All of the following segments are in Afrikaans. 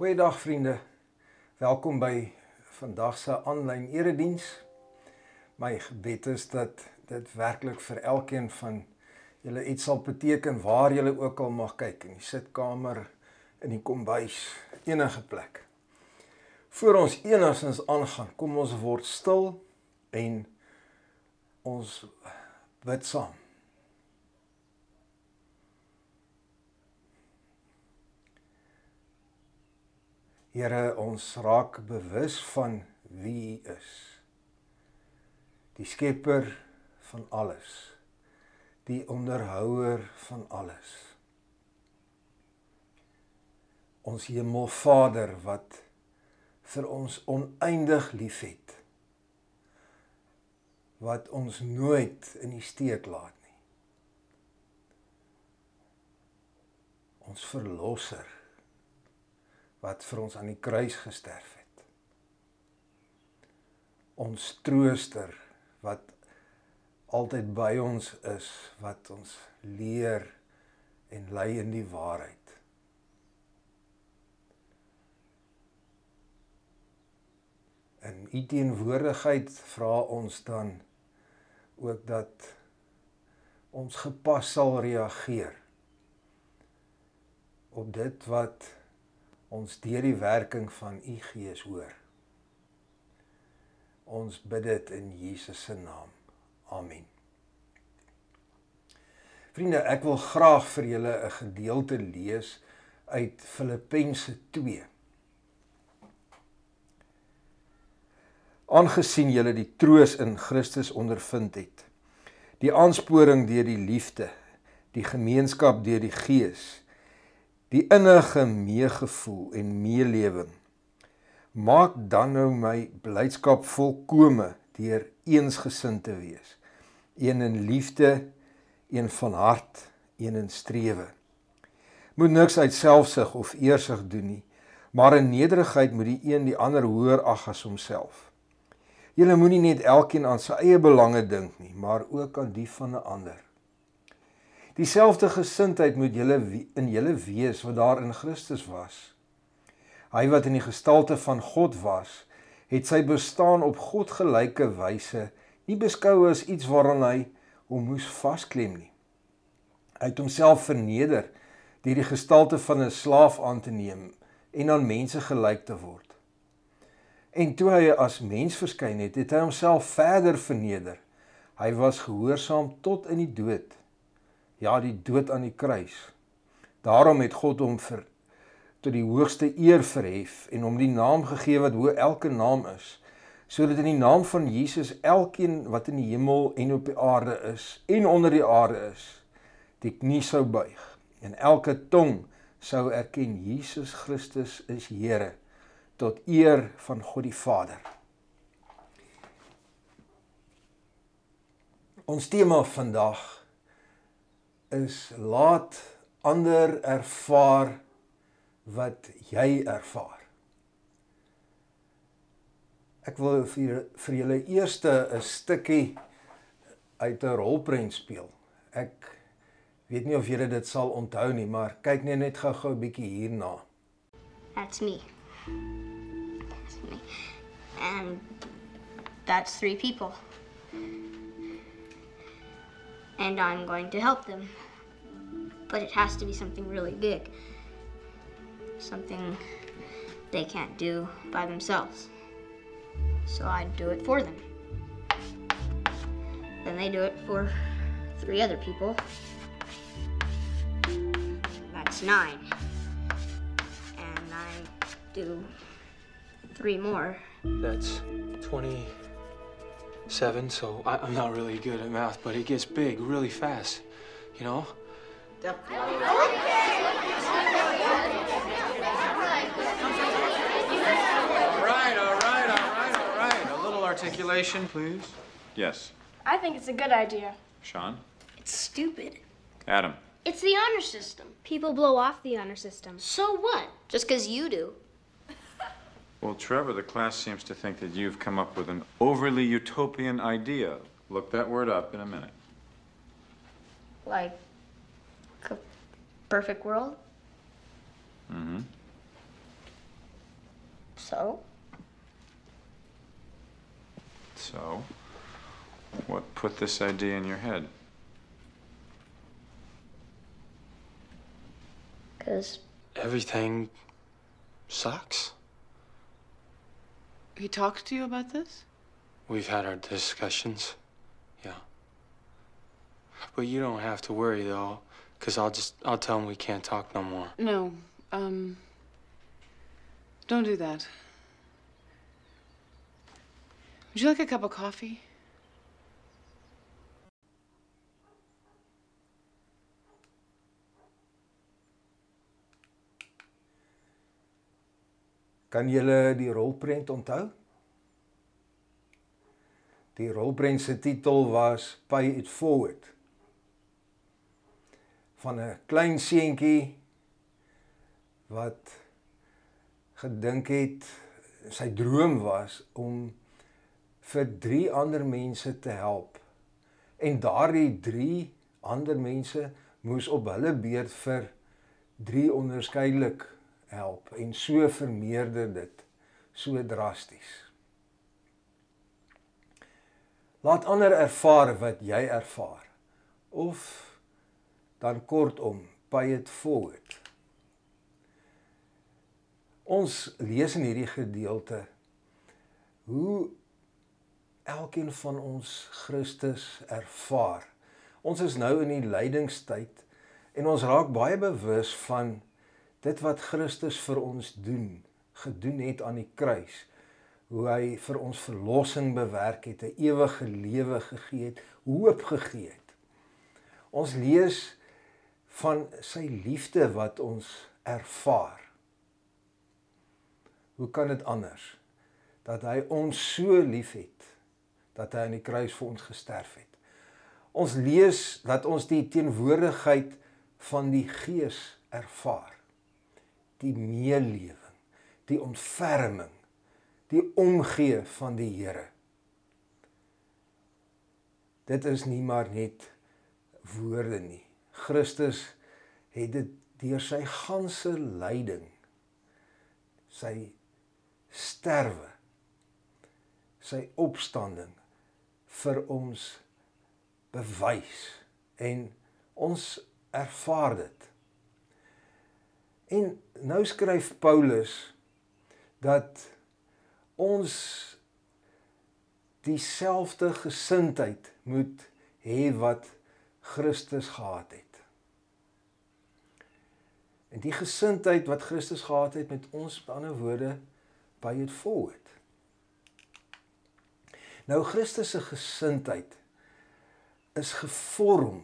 Goeiedag vriende. Welkom by vandag se aanlyn erediens. My gebed is dat dit werklik vir elkeen van julle iets sal beteken waar julle ook al mag kyk in die sitkamer, in die kombuis, enige plek. Voor ons enigstens aangaan, kom ons word stil en ons bid saam. Here, ons raak bewus van wie U is. Die skepper van alles. Die onderhouer van alles. Ons Hemelvader wat vir ons oneindig liefhet. Wat ons nooit in die steek laat nie. Ons verlosser wat vir ons aan die kruis gesterf het. Ons trooster wat altyd by ons is, wat ons leer en lei in die waarheid. In u teenwoordigheid vra ons dan ook dat ons gepas sal reageer op dit wat ons deur die werking van u Gees hoor. Ons bid dit in Jesus se naam. Amen. Vriende, ek wil graag vir julle 'n gedeelte lees uit Filippense 2. Aangesien julle die troos in Christus ondervind het, die aansporing deur die liefde, die gemeenskap deur die Gees, die innige meegevoel en meelewing maak dan nou my blydskap volkome deur eensgesind te wees. Een in liefde een van hart een in strewe. Moet niks uit selfsug of eersug doen nie maar in nederigheid moet die een die ander hoër ag as homself. Julle moenie net elkeen aan sy eie belange dink nie maar ook aan die van 'n ander Dieselfde gesindheid moet julle in julle wees wat daar in Christus was. Hy wat in die gestalte van God was, het sy bestaan op God gelyke wyse nie beskou as iets waaraan hy hom moes vasklem nie. Hy het homself verneder deur die gestalte van 'n slaaf aan te neem en aan mense gelyk te word. En toe hy as mens verskyn het, het hy homself verder verneder. Hy was gehoorsaam tot in die dood ja die dood aan die kruis. Daarom het God hom vir tot die hoogste eer verhef en hom die naam gegee wat bo elke naam is, sodat in die naam van Jesus elkeen wat in die hemel en op die aarde is en onder die aarde is, die knie sou buig en elke tong sou erken Jesus Christus is Here tot eer van God die Vader. Ons tema vandag is laat ander ervaar wat jy ervaar. Ek wil vir vir julle eerste 'n stukkie uit 'n rolprent speel. Ek weet nie of julle dit sal onthou nie, maar kyk net net gou-gou 'n bietjie hierna. That's me. That's me. And that's three people. And I'm going to help them. But it has to be something really big. Something they can't do by themselves. So I do it for them. Then they do it for three other people. That's nine. And I do three more. That's 20 seven, so I, am not really good at math, but it gets big really fast, you know? All right, all right, all right, all right. A little articulation, please. Yes. I think it's a good idea. Sean? It's stupid. Adam? It's the honor system. People blow off the honor system. So what? Just because you do. Well, Trevor, the class seems to think that you've come up with an overly utopian idea. Look that word up in a minute. Like a perfect world? Mm-hmm. So? So, what put this idea in your head? Because Everything sucks. He talked to you about this? We've had our discussions. Yeah. But you don't have to worry though, cuz I'll just I'll tell him we can't talk no more. No. Um. Don't do that. Would you like a cup of coffee? Kan julle die rolprent onthou? Die rolprent se titel was Pay It Forward. Van 'n klein seentjie wat gedink het sy droom was om vir drie ander mense te help. En daardie drie ander mense moes op hulle beurt vir drie onderskeidelik help en so vermeerder dit so drasties. Laat ander ervaar wat jy ervaar of dan kortom pay it forward. Ons lees in hierdie gedeelte hoe elkeen van ons Christus ervaar. Ons is nou in die lydingstyd en ons raak baie bewus van dit wat Christus vir ons doen, gedoen het aan die kruis. Hoe hy vir ons verlossing bewerk het, 'n ewige lewe gegee het, hoop gegee het. Ons lees van sy liefde wat ons ervaar. Hoe kan dit anders dat hy ons so liefhet dat hy aan die kruis vir ons gesterf het? Ons lees dat ons die teenwoordigheid van die Gees ervaar. Die meelewing, die ontferming, die omgee van die Here. Dit is nie maar net woorde nie. Christus het dit deur sy ganse lyding, sy sterwe, sy opstanding vir ons bewys en ons ervaar dit. En nou skryf Paulus dat ons dieselfde gesindheid moet hê wat Christus gehad het. En die gesindheid wat Christus gehad het met ons met ander woorde by it forward. Nou Christus se gesindheid is gevorm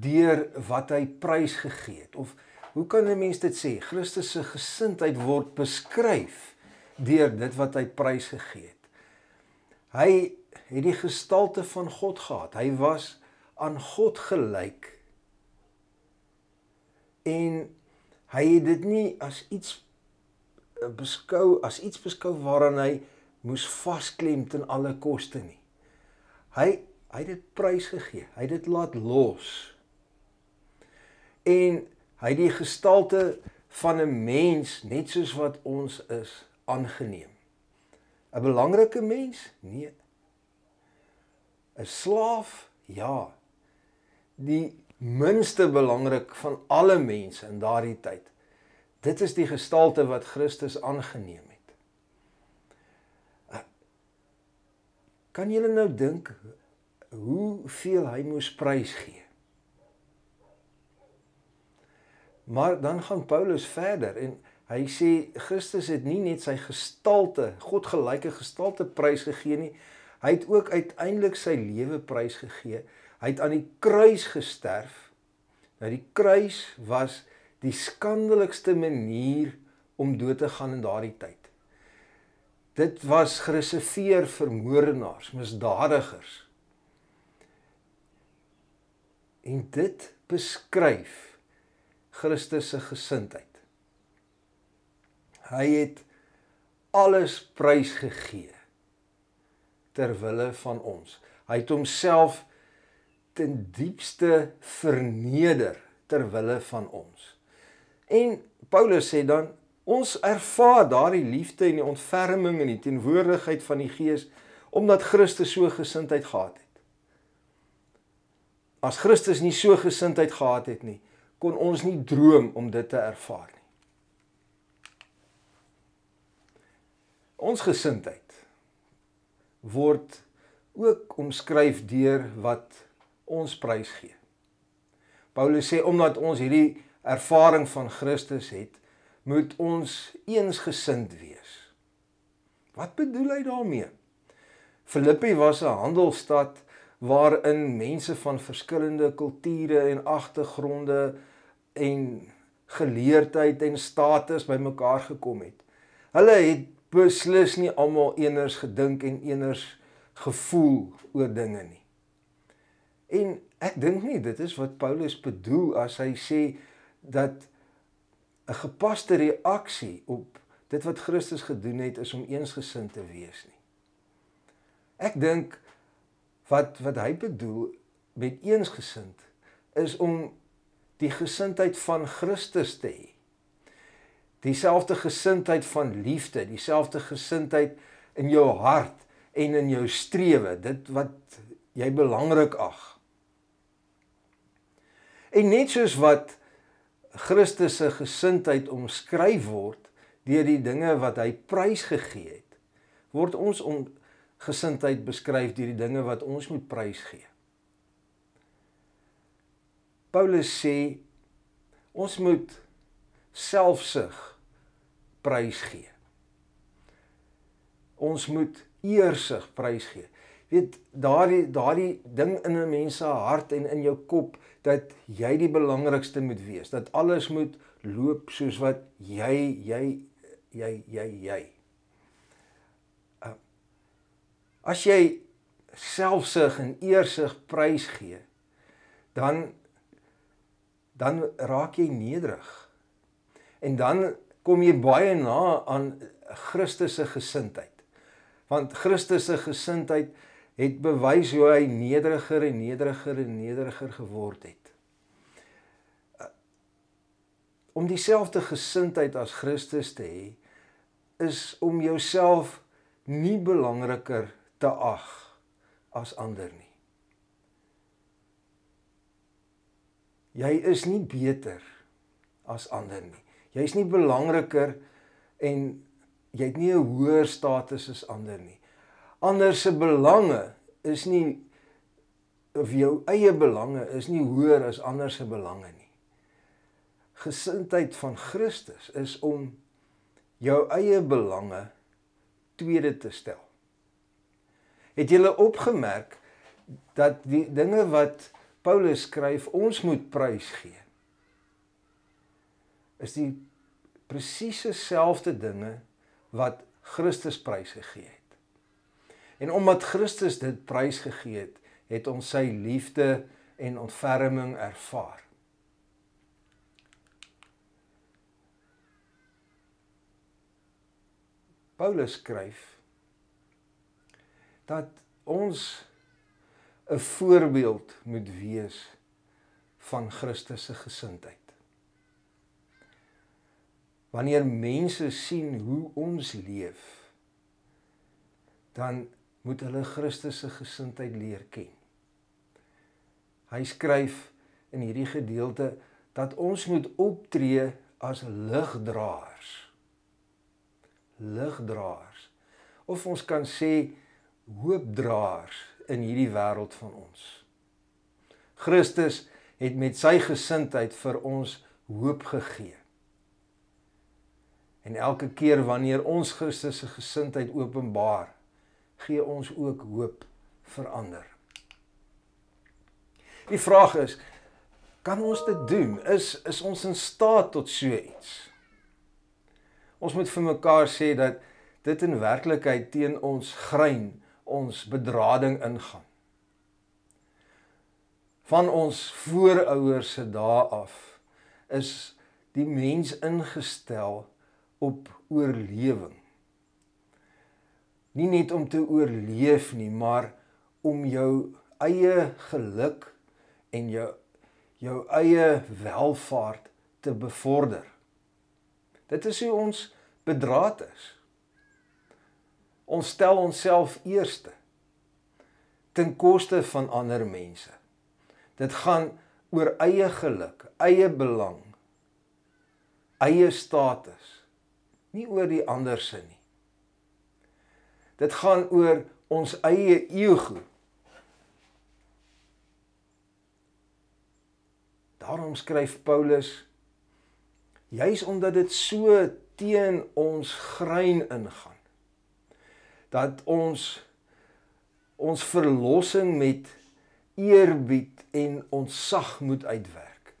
deur wat hy prys gegee het of hoe kan 'n mens dit sê Christus se gesindheid word beskryf deur dit wat hy prys gegee het. Hy het die gestalte van God gehad. Hy was aan God gelyk. En hy het dit nie as iets eh, beskou as iets beskou waaraan hy moes vasklem ten alle koste nie. Hy hy het dit prys gegee. Hy het dit laat los. En hy het die gestalte van 'n mens net soos wat ons is aangeneem. 'n Belangrike mens? Nee. 'n Slaaf? Ja. Die minste belangrik van alle mense in daardie tyd. Dit is die gestalte wat Christus aangeneem het. Kan julle nou dink hoeveel hy moes prys gee? Maar dan gaan Paulus verder en hy sê Christus het nie net sy gestalte, God gelyke gestalte prys gegee nie, hy het ook uiteindelik sy lewe prys gegee. Hy het aan die kruis gesterf. Nou die kruis was die skandelikste manier om dood te gaan in daardie tyd. Dit was gereserveer vir moordenaars, misdadigers. En dit beskryf Christus se gesindheid. Hy het alles prys gegee ter wille van ons. Hy het homself ten diepste verneder ter wille van ons. En Paulus sê dan Ons ervaar daardie liefde en die ontferming en die teenwoordigheid van die Gees omdat Christus so gesindheid gehad het. As Christus nie so gesindheid gehad het nie, kon ons nie droom om dit te ervaar nie. Ons gesindheid word ook omskryf deur wat ons prys gee. Paulus sê omdat ons hierdie ervaring van Christus het, moet ons eensgesind wees. Wat bedoel hy daarmee? Filippi was 'n handelsstad waarin mense van verskillende kulture en agtergronde en geleerdheid en status bymekaar gekom het. Hulle het beslis nie almal eners gedink en eners gevoel oor dinge nie. En ek dink nie dit is wat Paulus bedoel as hy sê dat 'n gepaste reaksie op dit wat Christus gedoen het is om eensgesind te wees nie. Ek dink wat wat hy bedoel met eensgesind is om die gesindheid van Christus te hê. Dieselfde gesindheid van liefde, dieselfde gesindheid in jou hart en in jou strewe, dit wat jy belangrik ag. En net soos wat Christus se gesindheid omskryf word deur die dinge wat hy prysgegee het, word ons om gesindheid beskryf deur die dinge wat ons moet prysgee. Paulus sê ons moet selfsug prysgee. Ons moet eersug prysgee. Weet daardie daardie ding in 'n mens se hart en in jou kop dat jy die belangrikste moet wees, dat alles moet loop soos wat jy jy jy jy jy. Uh, as jy selfsug en eersug prys gee, dan dan raak jy nederig. En dan kom jy baie na aan Christus se gesindheid. Want Christus se gesindheid het bewys hoe hy nederiger en nederiger en nederiger geword het. Om dieselfde gesindheid as Christus te hê is om jouself nie belangriker te ag as ander nie. Jy is nie beter as ander nie. Jy's nie belangriker en jy het nie 'n hoër status as ander nie ander se belange is nie of jou eie belange is nie hoër as ander se belange nie. Gesindheid van Christus is om jou eie belange tweede te stel. Het julle opgemerk dat die dinge wat Paulus skryf ons moet prys gee? Is die presiese selfde dinge wat Christus prys gegee het. En omdat Christus dit prys gegee het, het ons sy liefde en ontferming ervaar. Paulus skryf dat ons 'n voorbeeld moet wees van Christus se gesindheid. Wanneer mense sien hoe ons leef, dan moet hulle Christus se gesindheid leer ken. Hy skryf in hierdie gedeelte dat ons moet optree as ligdraers. Ligdraers. Of ons kan sê hoopdraers in hierdie wêreld van ons. Christus het met sy gesindheid vir ons hoop gegee. En elke keer wanneer ons Christus se gesindheid openbaar, gee ons ook hoop vir ander. Die vraag is, kan ons dit doen? Is is ons in staat tot so iets? Ons moet vir mekaar sê dat dit in werklikheid teen ons grein, ons bedrading ingaan. Van ons voorouers se dae af is die mens ingestel op oorlewing nie net om te oorleef nie, maar om jou eie geluk en jou jou eie welfaart te bevorder. Dit is hoe ons bedraad is. Ons stel onsself eerste ten koste van ander mense. Dit gaan oor eie geluk, eie belang, eie status, nie oor die ander se nie. Dit gaan oor ons eie ego. Daarom skryf Paulus juis omdat dit so teen ons grein ingaan dat ons ons verlossing met eerbied en ontzag moet uitwerk.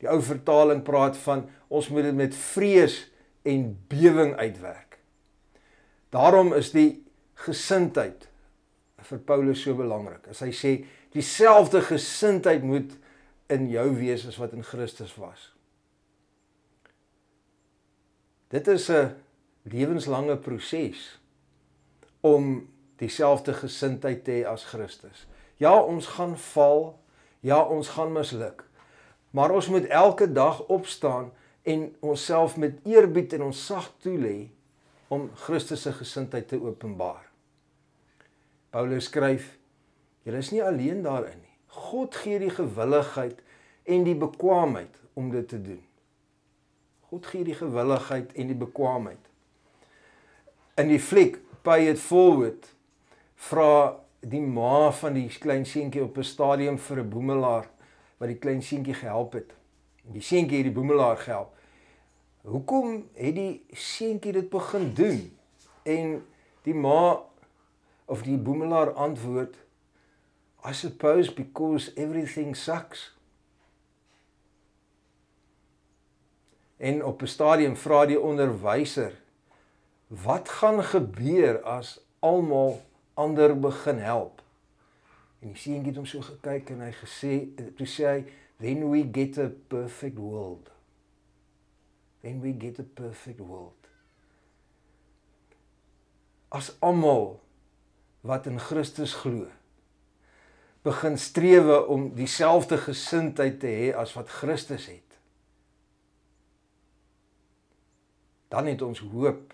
Die ou vertaling praat van ons moet dit met vrees en bewering uitwerk. Daarom is die gesindheid vir Paulus so belangrik. As hy sê dieselfde gesindheid moet in jou wees as wat in Christus was. Dit is 'n lewenslange proses om dieselfde gesindheid te hê as Christus. Ja, ons gaan val. Ja, ons gaan misluk. Maar ons moet elke dag opstaan en onsself met eerbied en onsag toelê om Christus se gesindheid te openbaar. Paulus skryf: "Julle is nie alleen daarin nie. God gee die gewilligheid en die bekwaamheid om dit te doen. God gee die gewilligheid en die bekwaamheid. In die fliek Pay It Forward vra die ma van die klein seentjie op 'n stadium vir 'n boemelaar wat die klein seentjie gehelp het. Die seentjie het die boemelaar gehelp. Hoekom het die seentjie dit begin doen? En die ma of die boemelaar antwoord I suppose because everything sucks. En op 'n stadium vra die onderwyser wat gaan gebeur as almal ander begin help? En die seentjie het hom so gekyk en hy gesê toe sê hy when we get a perfect world when we get a perfect world as almal wat in Christus glo begin strewe om dieselfde gesindheid te hê as wat Christus het dan het ons hoop.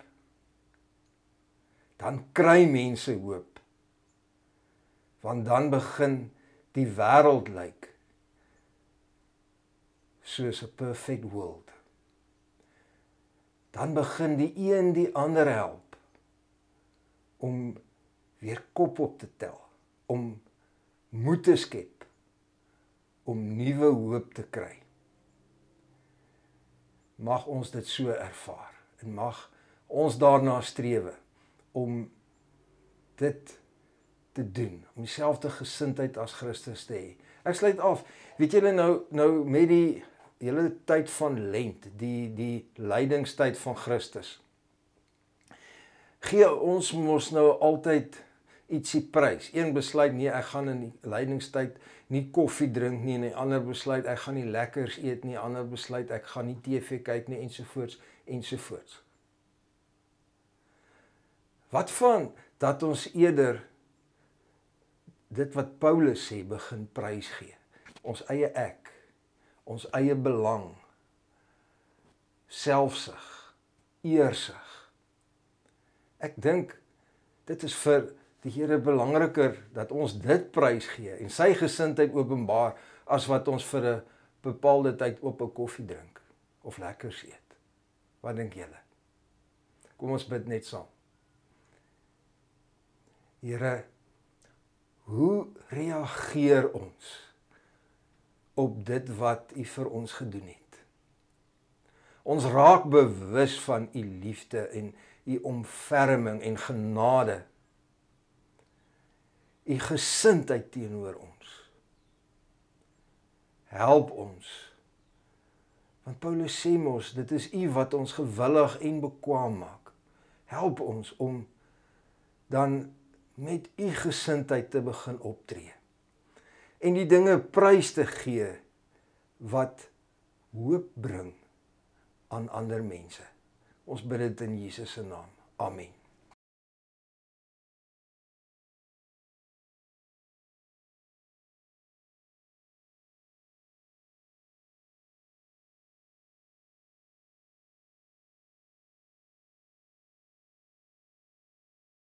Dan kry mense hoop. Want dan begin die wêreld lyk soos 'n perfect world. Dan begin die een die ander help om weer kop op te tel, om moed te skep, om nuwe hoop te kry. Mag ons dit so ervaar en mag ons daarna strewe om dit te doen, om dieselfde gesindheid as Christus te hê. Ek sluit af. Weet julle nou nou met die hele tyd van lent, die die lydingstyd van Christus. Gee ons mos nou altyd ietsie prys. Een besluit nee, ek gaan in die lydingstyd nie koffie drink nie en 'n ander besluit ek gaan nie lekkers eet nie, ander besluit ek gaan nie TV kyk nie ensovoorts ensovoorts. Wat van dat ons eerder dit wat Paulus sê begin prys gee. Ons eie ek, ons eie belang, selfsug, eersug. Ek dink dit is vir die Here belangriker dat ons dit prys gee en sy gesindheid openbaar as wat ons vir 'n bepaalde tyd op 'n koffie drink of lekker eet. Wat dink julle? Kom ons bid net saam. Here, hoe reageer ons op dit wat U vir ons gedoen het? Ons raak bewus van U liefde en U omverming en genade u gesindheid teenoor ons. Help ons. Want Paulus sê mos, dit is u wat ons gewillig en bekwam maak. Help ons om dan met u gesindheid te begin optree. En die dinge prys te gee wat hoop bring aan ander mense. Ons bid dit in Jesus se naam. Amen.